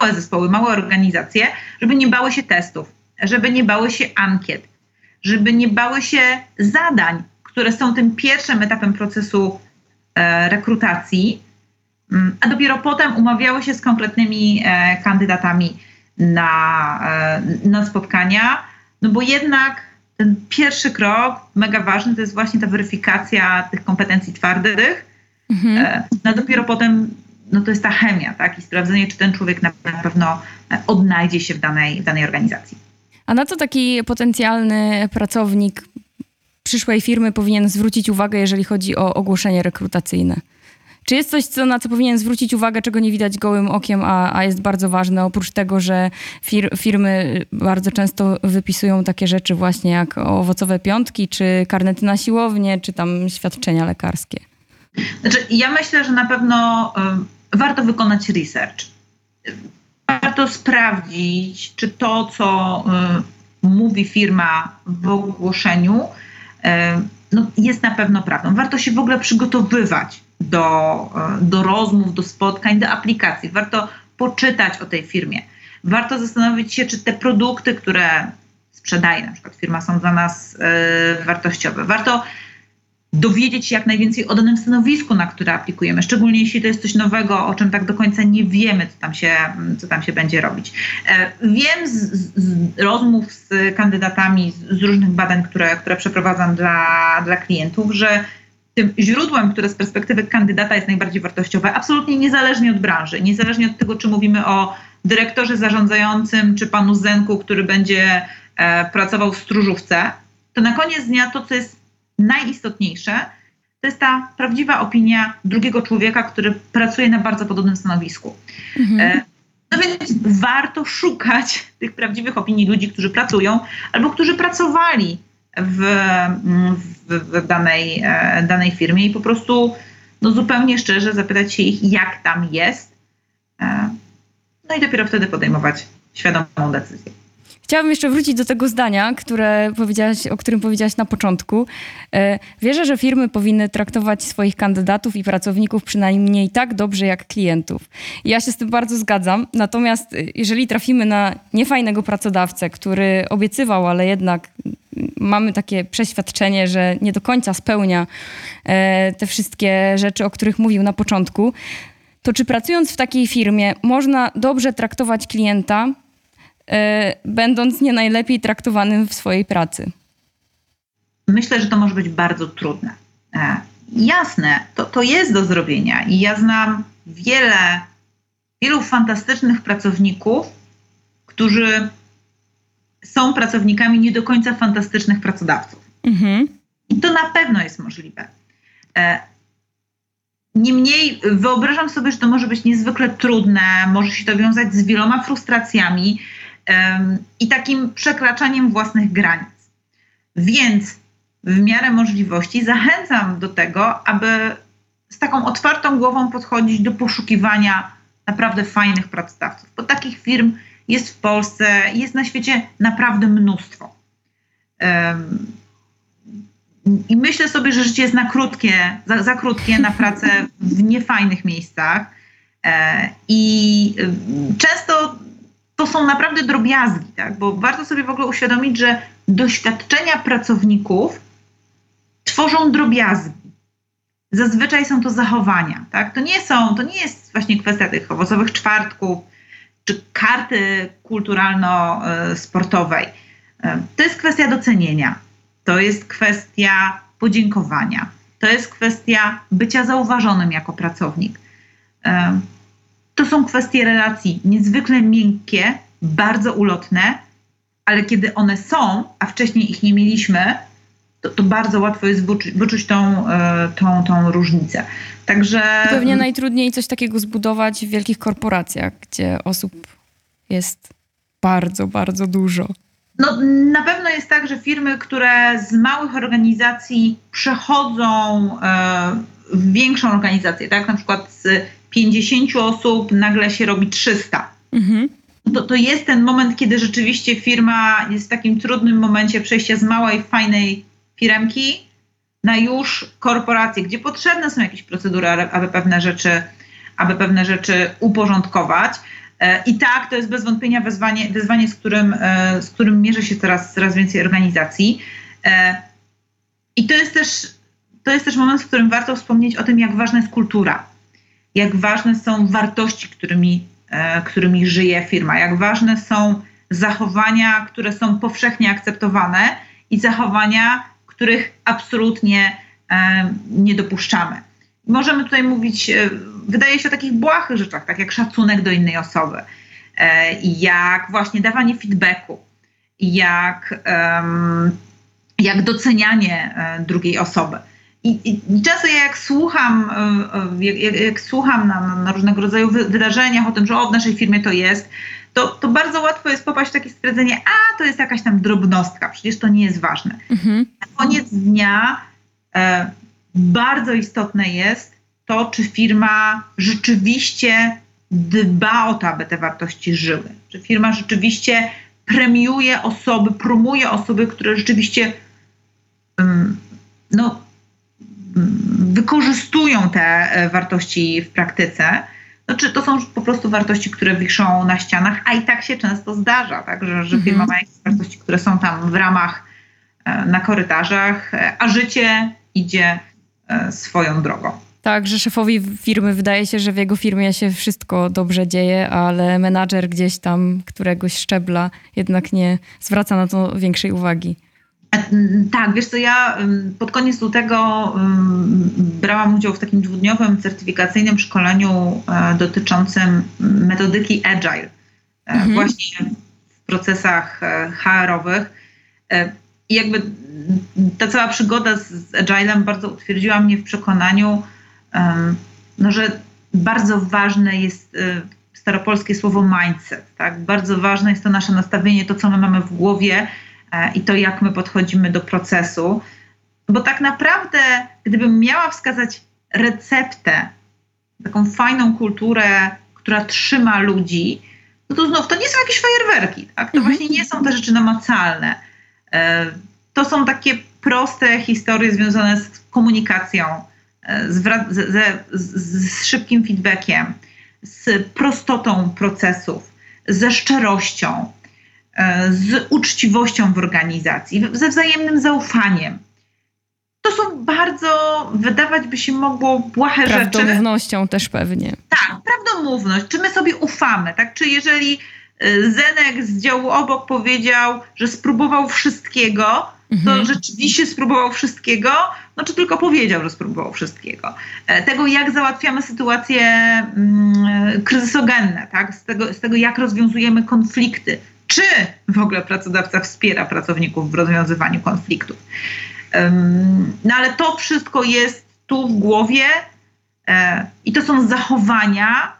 małe zespoły, małe organizacje, żeby nie bały się testów, żeby nie bały się ankiet, żeby nie bały się zadań, które są tym pierwszym etapem procesu e, rekrutacji, a dopiero potem umawiały się z konkretnymi kandydatami na, na spotkania, no bo jednak ten pierwszy krok, mega ważny, to jest właśnie ta weryfikacja tych kompetencji twardych. Mhm. E, no dopiero potem no to jest ta chemia, tak? I sprawdzenie, czy ten człowiek na, pewno odnajdzie się w danej, w danej organizacji. A na co taki potencjalny pracownik przyszłej firmy powinien zwrócić uwagę, jeżeli chodzi o ogłoszenie rekrutacyjne? Czy jest coś, co, na co powinien zwrócić uwagę, czego nie widać gołym okiem, a, a jest bardzo ważne, oprócz tego, że fir firmy bardzo często wypisują takie rzeczy właśnie jak owocowe piątki, czy karnety na siłownię, czy tam świadczenia lekarskie? Znaczy, ja myślę, że na pewno y, warto wykonać research. Warto sprawdzić, czy to, co y, mówi firma w ogłoszeniu, y, no, jest na pewno prawdą. Warto się w ogóle przygotowywać do, e, do rozmów, do spotkań, do aplikacji. Warto poczytać o tej firmie. Warto zastanowić się, czy te produkty, które sprzedaje na przykład firma, są dla nas y, wartościowe. Warto dowiedzieć się jak najwięcej o danym stanowisku, na które aplikujemy, szczególnie jeśli to jest coś nowego, o czym tak do końca nie wiemy, co tam się, co tam się będzie robić. E, wiem z, z rozmów z kandydatami, z, z różnych badań, które, które przeprowadzam dla, dla klientów, że tym źródłem, które z perspektywy kandydata jest najbardziej wartościowe, absolutnie niezależnie od branży, niezależnie od tego, czy mówimy o dyrektorze zarządzającym, czy panu Zenku, który będzie e, pracował w stróżówce, to na koniec dnia to, co jest najistotniejsze, to jest ta prawdziwa opinia drugiego człowieka, który pracuje na bardzo podobnym stanowisku. Mhm. E, no więc warto szukać tych prawdziwych opinii ludzi, którzy pracują albo którzy pracowali w, w, w danej, e, danej firmie i po prostu no, zupełnie szczerze zapytać się ich, jak tam jest. E, no i dopiero wtedy podejmować świadomą decyzję. Chciałabym jeszcze wrócić do tego zdania, które powiedziałaś, o którym powiedziałaś na początku. E, wierzę, że firmy powinny traktować swoich kandydatów i pracowników przynajmniej tak dobrze jak klientów. ja się z tym bardzo zgadzam. Natomiast jeżeli trafimy na niefajnego pracodawcę, który obiecywał, ale jednak mamy takie przeświadczenie, że nie do końca spełnia e, te wszystkie rzeczy, o których mówił na początku, to czy pracując w takiej firmie można dobrze traktować klienta, e, będąc nie najlepiej traktowanym w swojej pracy? myślę, że to może być bardzo trudne. E, jasne, to, to jest do zrobienia i ja znam wiele, wielu fantastycznych pracowników, którzy są pracownikami nie do końca fantastycznych pracodawców. Mhm. I to na pewno jest możliwe. E, niemniej wyobrażam sobie, że to może być niezwykle trudne, może się to wiązać z wieloma frustracjami i takim przekraczaniem własnych granic. Więc w miarę możliwości zachęcam do tego, aby z taką otwartą głową podchodzić do poszukiwania naprawdę fajnych pracodawców, bo takich firm jest w Polsce, jest na świecie naprawdę mnóstwo. I myślę sobie, że życie jest na krótkie, za, za krótkie na pracę w niefajnych miejscach. E, I często to są naprawdę drobiazgi, tak? bo warto sobie w ogóle uświadomić, że doświadczenia pracowników tworzą drobiazgi. Zazwyczaj są to zachowania. Tak? To, nie są, to nie jest właśnie kwestia tych owocowych czwartków czy karty kulturalno-sportowej. E, to jest kwestia docenienia to jest kwestia podziękowania, to jest kwestia bycia zauważonym jako pracownik. To są kwestie relacji niezwykle miękkie, bardzo ulotne, ale kiedy one są, a wcześniej ich nie mieliśmy, to, to bardzo łatwo jest wyczuć, wyczuć tą, e, tą, tą różnicę. Także... Pewnie najtrudniej coś takiego zbudować w wielkich korporacjach, gdzie osób jest bardzo, bardzo dużo. No, na pewno jest tak, że firmy, które z małych organizacji przechodzą e, w większą organizację, tak? Na przykład z 50 osób nagle się robi 300. Mhm. To, to jest ten moment, kiedy rzeczywiście firma jest w takim trudnym momencie przejścia z małej, fajnej firmki na już korporację, gdzie potrzebne są jakieś procedury, aby pewne rzeczy, aby pewne rzeczy uporządkować. E, I tak, to jest bez wątpienia wyzwanie, wyzwanie z, którym, e, z którym mierzy się coraz, coraz więcej organizacji. E, I to jest, też, to jest też moment, w którym warto wspomnieć o tym, jak ważna jest kultura, jak ważne są wartości, którymi, którymi żyje firma, jak ważne są zachowania, które są powszechnie akceptowane i zachowania, których absolutnie nie dopuszczamy. Możemy tutaj mówić wydaje się o takich błahych rzeczach, tak jak szacunek do innej osoby, e, jak właśnie dawanie feedbacku, jak, jak docenianie e, drugiej osoby. I, I, często ja jak słucham, e, jak, jak słucham na, na, różnego rodzaju wydarzeniach o tym, że o, w naszej firmie to jest, to, to bardzo łatwo jest popaść w takie stwierdzenie, a to jest jakaś tam drobnostka, przecież to nie jest ważne. Mhm. Na koniec dnia e, bardzo istotne jest, to, czy firma rzeczywiście dba o to, aby te wartości żyły. Czy firma rzeczywiście premiuje osoby, promuje osoby, które rzeczywiście no, wykorzystują te e, wartości w praktyce. No, czy to są po prostu wartości, które wiszą na ścianach, a i tak się często zdarza, tak, że, że firma mhm. ma jakieś wartości, które są tam w ramach, e, na korytarzach, e, a życie idzie swoją drogą. Tak, że szefowi firmy wydaje się, że w jego firmie się wszystko dobrze dzieje, ale menadżer gdzieś tam któregoś szczebla jednak nie zwraca na to większej uwagi. Tak, wiesz co, ja pod koniec lutego brałam udział w takim dwudniowym certyfikacyjnym szkoleniu e, dotyczącym metodyki Agile, e, mhm. właśnie w procesach e, HR-owych. I jakby ta cała przygoda z Agilem bardzo utwierdziła mnie w przekonaniu, no, że bardzo ważne jest staropolskie słowo mindset. Tak? Bardzo ważne jest to nasze nastawienie, to co my mamy w głowie e, i to jak my podchodzimy do procesu. Bo tak naprawdę, gdybym miała wskazać receptę, taką fajną kulturę, która trzyma ludzi, no to znów to nie są jakieś fajerwerki. Tak? To mhm. właśnie nie są te rzeczy namacalne. E, to są takie proste historie związane z komunikacją, z, z, z szybkim feedbackiem, z prostotą procesów, ze szczerością, e, z uczciwością w organizacji, ze wzajemnym zaufaniem. To są bardzo, wydawać by się mogło, błahe rzeczy. Prawdomównością też pewnie. Tak, prawdomówność. Czy my sobie ufamy, tak? Czy jeżeli e, Zenek z działu obok powiedział, że spróbował wszystkiego, to rzeczywiście spróbował wszystkiego, no czy tylko powiedział, że spróbował wszystkiego. E, tego, jak załatwiamy sytuacje mm, kryzysogenne, tak? z, tego, z tego, jak rozwiązujemy konflikty, czy w ogóle pracodawca wspiera pracowników w rozwiązywaniu konfliktów. No ale to wszystko jest tu w głowie e, i to są zachowania,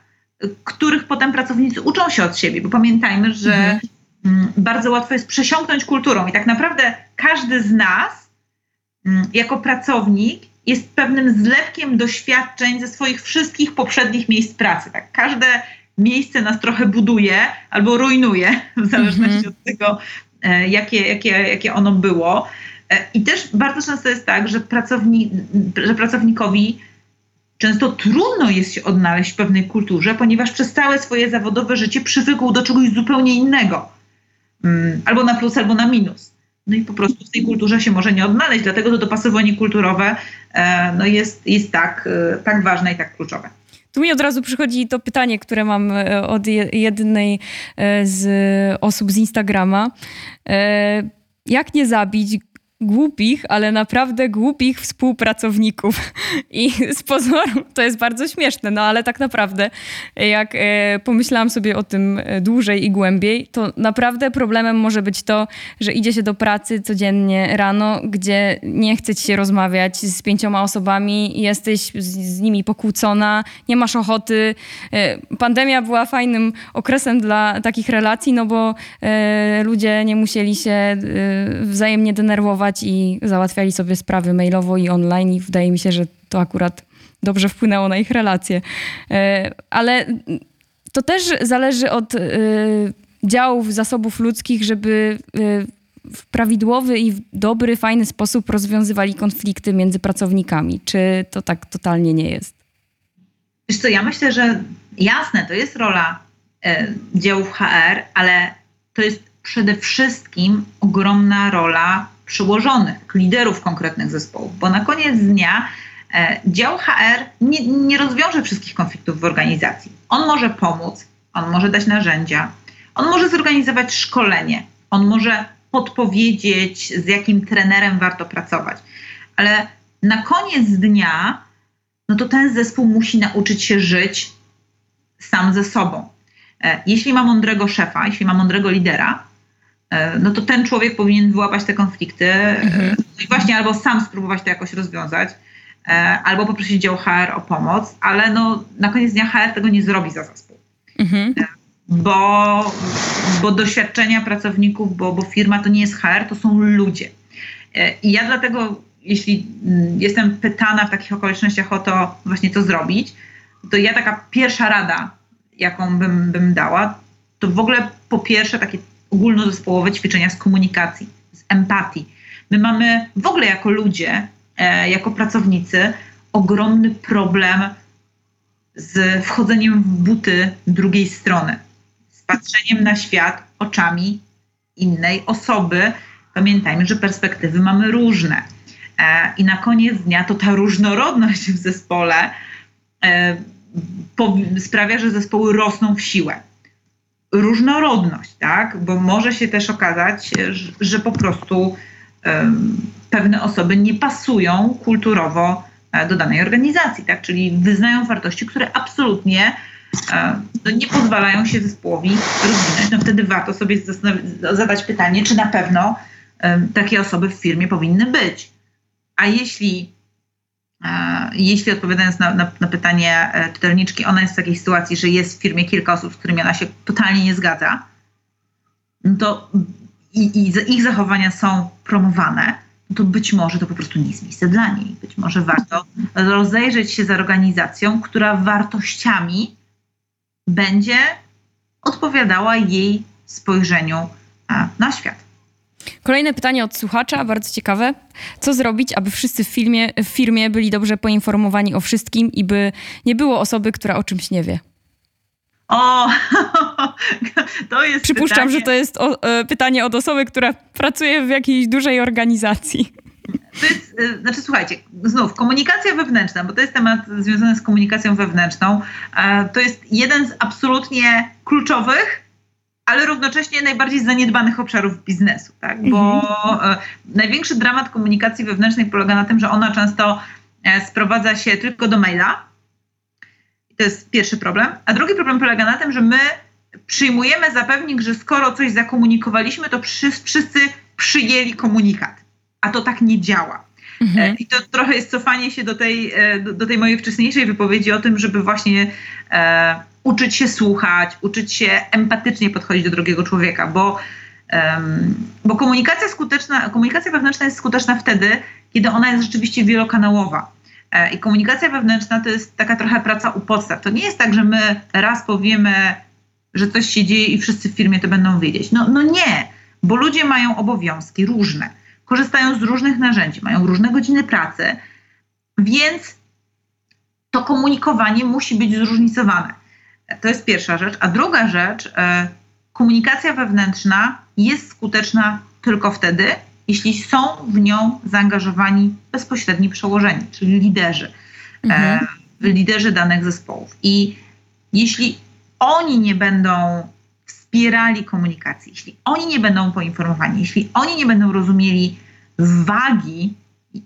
których potem pracownicy uczą się od siebie, bo pamiętajmy, że mhm. Mm, bardzo łatwo jest przesiąknąć kulturą i tak naprawdę każdy z nas mm, jako pracownik jest pewnym zlepkiem doświadczeń ze swoich wszystkich poprzednich miejsc pracy. Tak? Każde miejsce nas trochę buduje albo rujnuje, w zależności -hmm. od tego, e, jakie, jakie, jakie ono było. E, I też bardzo często jest tak, że, pracowni, że pracownikowi często trudno jest się odnaleźć w pewnej kulturze, ponieważ przez całe swoje zawodowe życie przywykł do czegoś zupełnie innego. Mm, albo na plus, albo na minus. No i po prostu w tej kulturze się może nie odnaleźć, dlatego to dopasowanie kulturowe e, no jest, jest tak, tak ważne i tak kluczowe. Tu mi od razu przychodzi to pytanie, które mam e, od jednej z osób z Instagrama. Jak nie zabić głupich, ale naprawdę głupich współpracowników. I z pozoru to jest bardzo śmieszne, no ale tak naprawdę, jak e, pomyślałam sobie o tym e, dłużej i głębiej, to naprawdę problemem może być to, że idzie się do pracy codziennie rano, gdzie nie chce ci się rozmawiać z pięcioma osobami, jesteś z, nimi pokłócona, nie masz ochoty. E, pandemia była fajnym okresem dla takich relacji, no bo ludzie nie musieli się wzajemnie denerwować i załatwiali sobie sprawy mailowo i online i wydaje mi się, że to akurat dobrze wpłynęło na ich relacje. E, ale to też zależy od e, działów, zasobów ludzkich, żeby e, w prawidłowy i w dobry, fajny sposób rozwiązywali konflikty między pracownikami. Czy to tak totalnie nie jest? Wiesz co, ja myślę, że jasne, to jest rola działów HR, ale to jest przede wszystkim ogromna rola przełożonych, liderów konkretnych zespołów, bo na koniec dnia e, dział HR nie, nie rozwiąże wszystkich konfliktów w organizacji. On może pomóc, on może dać narzędzia, on może zorganizować szkolenie, on może podpowiedzieć, z jakim trenerem warto pracować. Ale na koniec dnia, no to ten zespół musi nauczyć się żyć sam ze sobą. E, jeśli ma mądrego szefa, jeśli ma mądrego lidera, no to ten człowiek powinien wyłapać te konflikty mhm. no i właśnie albo sam spróbować to jakoś rozwiązać, e, albo poprosić dział HR o pomoc, ale no na koniec dnia HR tego nie zrobi za zespół. Mhm. E, bo, bo doświadczenia pracowników, bo, bo firma to nie jest HR, to są ludzie. I ja dlatego, jeśli mm, jestem pytana w takich okolicznościach o to właśnie co zrobić, to ja taka pierwsza rada, jaką bym, bym dała, to w ogóle po pierwsze takie ogólnozespołowe ćwiczenia z komunikacji, z empatii. My mamy w ogóle jako ludzie, e, jako pracownicy ogromny problem z wchodzeniem w buty drugiej strony, z patrzeniem na świat oczami innej osoby. Pamiętajmy, że perspektywy mamy różne. E, I na koniec dnia to ta różnorodność w zespole e, sprawia, że zespoły rosną w siłę różnorodność, tak? Bo może się też okazać, że, że po prostu um, pewne osoby nie pasują kulturowo e, do danej organizacji, tak? Czyli wyznają wartości, które absolutnie um, no nie pozwalają się zespołowi rozwinąć. No wtedy warto sobie zadać pytanie, czy na pewno um, takie osoby w firmie powinny być. A jeśli jeśli odpowiadając na, na, na, pytanie e, czytelniczki, ona jest w takiej sytuacji, że jest w firmie kilka osób, z którymi ona się totalnie nie zgadza, no to i, i ich zachowania są promowane, no to być może to po prostu nie jest miejsce dla niej. Być może warto rozejrzeć się za organizacją, która wartościami będzie odpowiadała jej spojrzeniu na świat. Kolejne pytanie od słuchacza, bardzo ciekawe. Co zrobić, aby wszyscy w, filmie, w firmie byli dobrze poinformowani o wszystkim i by nie było osoby, która o czymś nie wie? O, to jest. Przypuszczam, pytanie. że to jest o, e, pytanie od osoby, która pracuje w jakiejś dużej organizacji. To jest, e, znaczy, słuchajcie, znów komunikacja wewnętrzna, bo to jest temat związany z komunikacją wewnętrzną. E, to jest jeden z absolutnie kluczowych ale równocześnie najbardziej zaniedbanych obszarów biznesu, tak? Bo mhm. największy dramat komunikacji wewnętrznej polega na tym, że ona często sprowadza się tylko do maila. To jest pierwszy problem. A drugi problem polega na tym, że my przyjmujemy za pewnik, że skoro coś zakomunikowaliśmy, to wszyscy przyjęli komunikat. A to tak nie działa. Mhm. I to trochę jest cofanie się do tej, e, do, tej mojej wcześniejszej wypowiedzi o tym, żeby właśnie e, uczyć się słuchać, uczyć się empatycznie podchodzić do drugiego człowieka, bo, um, bo komunikacja skuteczna, komunikacja wewnętrzna jest skuteczna wtedy, kiedy ona jest rzeczywiście wielokanałowa. E, I komunikacja wewnętrzna to jest taka trochę praca u podstaw. To nie jest tak, że my raz powiemy, że coś się dzieje i wszyscy w firmie to będą wiedzieć. No, no nie, bo ludzie mają obowiązki różne korzystają z różnych narzędzi, mają różne godziny pracy, więc to komunikowanie musi być zróżnicowane. To jest pierwsza rzecz. A druga rzecz, e, komunikacja wewnętrzna jest skuteczna tylko wtedy, jeśli są w nią zaangażowani bezpośredni przełożeni, czyli liderzy, e, mhm. liderzy danych zespołów. I jeśli oni nie będą wspierali komunikacji, jeśli oni nie będą poinformowani, jeśli oni nie będą rozumieli wagi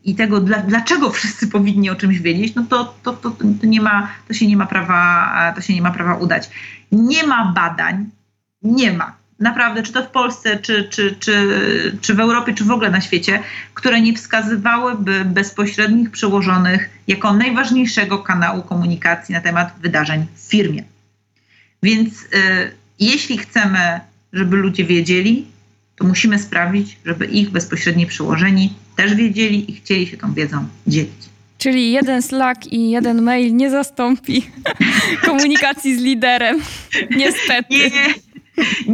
i tego, dlaczego wszyscy powinni o czymś wiedzieć, no to, to, to, to, nie ma, to, się nie ma prawa, to się nie ma prawa udać. Nie ma badań, nie ma. Naprawdę, czy to w Polsce, czy, czy, czy, czy w Europie, czy w ogóle na świecie, które nie wskazywałyby bezpośrednich przełożonych jako najważniejszego kanału komunikacji na temat wydarzeń w firmie. Więc y, jeśli chcemy, żeby ludzie wiedzieli, to musimy sprawić, żeby ich bezpośredni przełożeni też wiedzieli i chcieli się tą wiedzą dzielić. Czyli jeden Slack i jeden mail nie zastąpi komunikacji z liderem. Niestety. Nie, nie.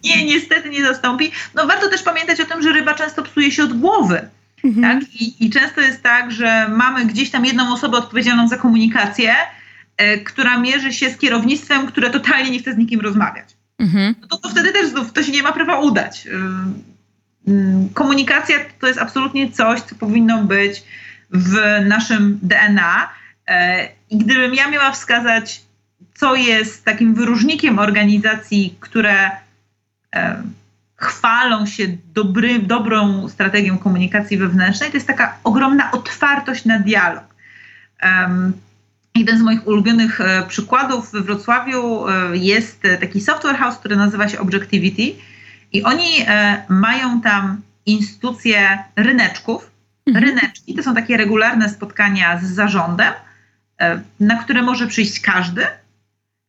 Nie, niestety nie zastąpi. No warto też pamiętać o tym, że ryba często psuje się od głowy. Mhm. Tak? I, I, często jest tak, że mamy gdzieś tam jedną osobę odpowiedzialną za komunikację, e, która mierzy się z kierownictwem, które totalnie nie chce z nikim rozmawiać. Mhm. No to, to wtedy też znów to się nie ma prawa udać. Y, y, komunikacja to jest absolutnie coś, co powinno być w naszym DNA. E, I gdybym ja miała wskazać, co jest takim wyróżnikiem organizacji, które e, chwalą się dobry, dobrą strategią komunikacji wewnętrznej, to jest taka ogromna otwartość na dialog. Jeden z moich ulubionych e, przykładów we Wrocławiu e, jest taki software house, który nazywa się Objectivity i oni e, mają tam instytucje ryneczków. Mhm. Ryneczki to są takie regularne spotkania z zarządem, na które może przyjść każdy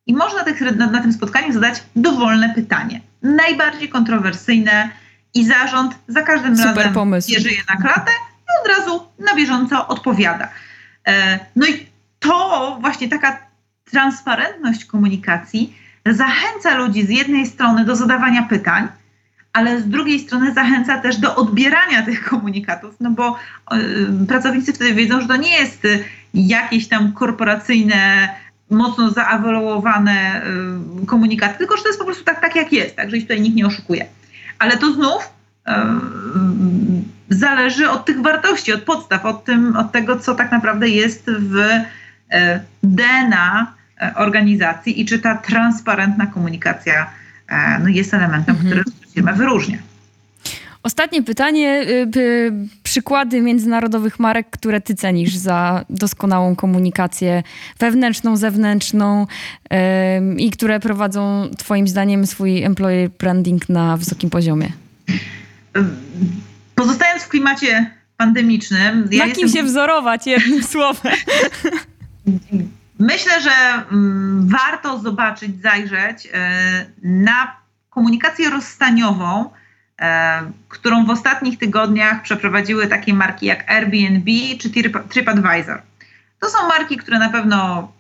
i można na, na tym spotkaniu zadać dowolne pytanie. Najbardziej kontrowersyjne i zarząd za każdym Super razem pomysł. bierze je na klatę i od razu na bieżąco odpowiada. No i to właśnie taka transparentność komunikacji zachęca ludzi z jednej strony do zadawania pytań, ale z drugiej strony zachęca też do odbierania tych komunikatów, no bo y, pracownicy wtedy wiedzą, że to nie jest jakieś tam korporacyjne, mocno zaawaluowane y, komunikaty, tylko że to jest po prostu tak, tak jak jest, także ich tutaj nikt nie oszukuje. Ale to znów y, zależy od tych wartości, od podstaw, od, tym, od tego, co tak naprawdę jest w E, DNA e, organizacji i czy ta transparentna komunikacja e, no jest elementem, mhm. który firmę wyróżnia. Ostatnie pytanie. Y, przykłady międzynarodowych marek, które ty cenisz za doskonałą komunikację wewnętrzną, zewnętrzną i które prowadzą twoim zdaniem swój employer branding na wysokim poziomie? Pozostając w klimacie pandemicznym. Ja na kim jestem... się wzorować jednym słowem? Myślę, że mm, warto zobaczyć, zajrzeć e, na komunikację rozstaniową, e, którą w ostatnich tygodniach przeprowadziły takie marki jak Airbnb czy TripAdvisor. To są marki, które na pewno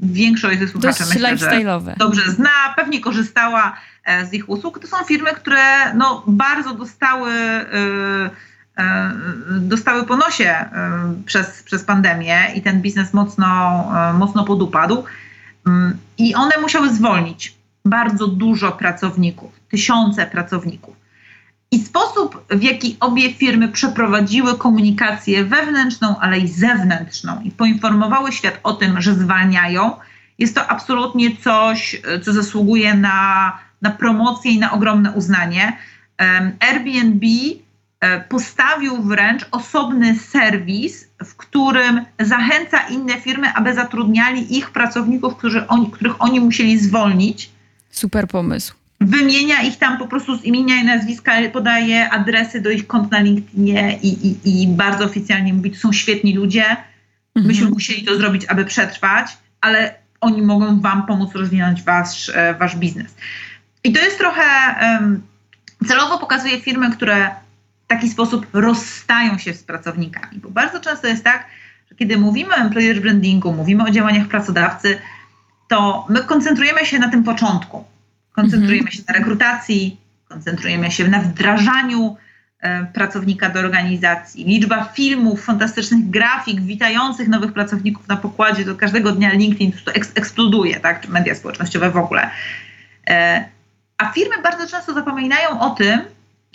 większość ze słuchaczy myślę, że dobrze zna, pewnie korzystała e, z ich usług. To są firmy, które no, bardzo dostały E, dostały po nosie e, przez, przez pandemię i ten biznes mocno, e, mocno podupadł. Mm, I one musiały zwolnić bardzo dużo pracowników, tysiące pracowników. I sposób, w jaki obie firmy przeprowadziły komunikację wewnętrzną, ale i zewnętrzną i poinformowały świat o tym, że zwalniają, jest to absolutnie coś, co zasługuje na na promocję i na ogromne uznanie. Airbnb e, postawił wręcz osobny serwis, w którym zachęca inne firmy, aby zatrudniali ich pracowników, którzy oni, których oni musieli zwolnić. Super pomysł. Wymienia ich tam po prostu z imienia i nazwiska, podaje adresy do ich kont na LinkedInie i, i, i bardzo oficjalnie mówi, to są świetni ludzie. Myśmy mhm. musieli to zrobić, aby przetrwać, ale oni mogą wam pomóc rozwinąć wasz, e, wasz biznes. I to jest trochę um, celowo pokazuje firmy, które taki sposób rozstają się z pracownikami, bo bardzo często jest tak, że kiedy mówimy o employer brandingu, mówimy o działaniach pracodawcy, to my koncentrujemy się na tym początku. Koncentrujemy się na rekrutacji, koncentrujemy się na wdrażaniu e, pracownika do organizacji. Liczba filmów, fantastycznych grafik witających nowych pracowników na pokładzie do każdego dnia LinkedIn eksploduje, tak? czy media społecznościowe w ogóle. E, a firmy bardzo często zapominają o tym,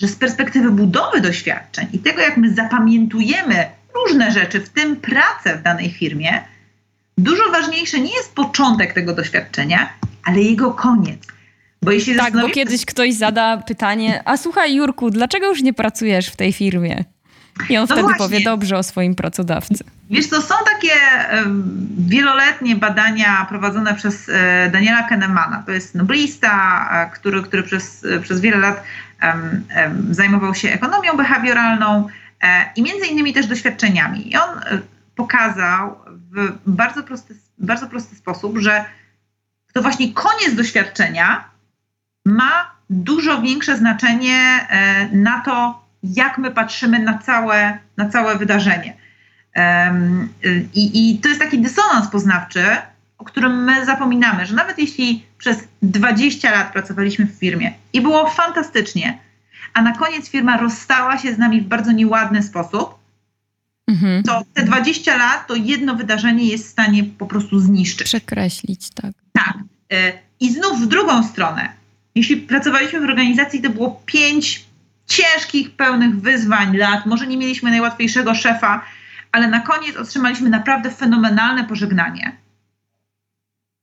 że z perspektywy budowy doświadczeń i tego, jak my zapamiętujemy różne rzeczy, w tym pracę w danej firmie, dużo ważniejszy nie jest początek tego doświadczenia, ale jego koniec. Bo jeśli tak, bo kiedyś ktoś zada pytanie, a słuchaj Jurku, dlaczego już nie pracujesz w tej firmie? I on no wtedy właśnie. powie dobrze o swoim pracodawcy. Wiesz, to są takie wieloletnie badania prowadzone przez e, Daniela Kahnemana. To jest noblista, e, który, który przez, przez wiele lat zajmował się ekonomią behawioralną e, i między innymi też doświadczeniami. I on pokazał w bardzo prosty, bardzo prosty sposób, że to właśnie koniec doświadczenia ma dużo większe znaczenie na to, jak my patrzymy na całe, na całe wydarzenie. I, I to jest taki dysonans poznawczy, o którym my zapominamy, że nawet jeśli przez 20 lat pracowaliśmy w firmie i było fantastycznie, a na koniec firma rozstała się z nami w bardzo nieładny sposób, mhm. to te 20 lat to jedno wydarzenie jest w stanie po prostu zniszczyć. Przekreślić, tak. Tak. E, I znów w drugą stronę. Jeśli pracowaliśmy w organizacji, to było 5 ciężkich, pełnych wyzwań lat, może nie mieliśmy najłatwiejszego szefa, ale na koniec otrzymaliśmy naprawdę fenomenalne pożegnanie.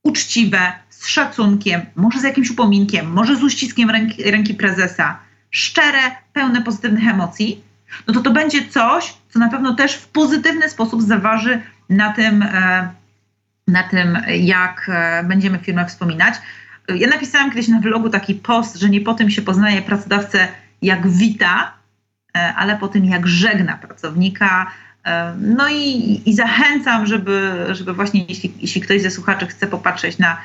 Uczciwe, z szacunkiem, może z jakimś upominkiem, może z uściskiem ręki, ręki prezesa, szczere, pełne pozytywnych emocji, no to to będzie coś, co na pewno też w pozytywny sposób zaważy na tym, e, na tym jak e, będziemy firmę wspominać. Ja napisałam kiedyś na vlogu taki post, że nie po tym się poznaje pracodawcę, jak wita, e, ale po tym, jak żegna pracownika, no i, i zachęcam, żeby, żeby właśnie jeśli, jeśli ktoś ze słuchaczy chce popatrzeć na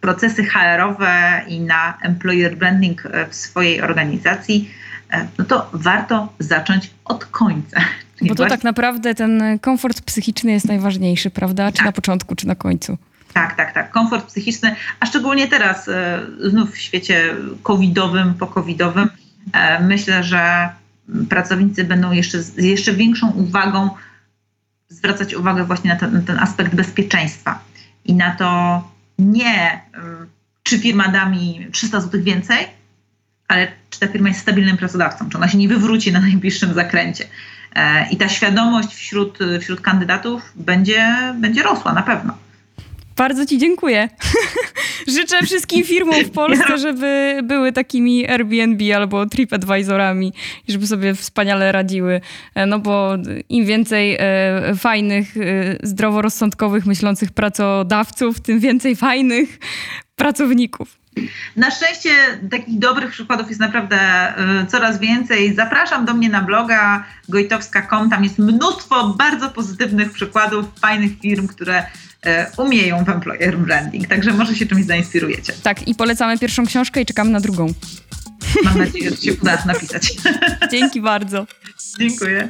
procesy HR-owe i na employer branding e, w swojej organizacji, e, no to warto zacząć od końca. Czyli Bo to właśnie... tak naprawdę ten komfort psychiczny jest najważniejszy, prawda? Czy tak. na początku, czy na końcu? Tak, tak, tak. Komfort psychiczny, a szczególnie teraz, e, znów w świecie covidowym, po-covidowym, myślę, że pracownicy będą jeszcze z jeszcze większą uwagą zwracać uwagę właśnie na ten, na ten aspekt bezpieczeństwa i na to nie, czy firma da mi 300 zł więcej, ale czy ta firma jest stabilnym pracodawcą, czy ona się nie wywróci na najbliższym zakręcie. E, I ta świadomość wśród, wśród kandydatów będzie, będzie rosła na pewno. Bardzo Ci dziękuję. Życzę wszystkim firmom w Polsce, żeby były takimi Airbnb albo TripAdvisorami i żeby sobie wspaniale radziły. E, no bo im więcej e, fajnych, e, zdroworozsądkowych, myślących pracodawców, tym więcej fajnych pracowników. Na szczęście takich dobrych przykładów jest naprawdę y, coraz więcej. Zapraszam do mnie na bloga gojtowska.com. Tam jest mnóstwo bardzo pozytywnych przykładów fajnych firm, które umieją w employer branding. Także może się czymś zainspirujecie. Tak, i polecamy pierwszą książkę i czekamy na drugą. Mam nadzieję, że się uda napisać. Dzięki bardzo. Dziękuję.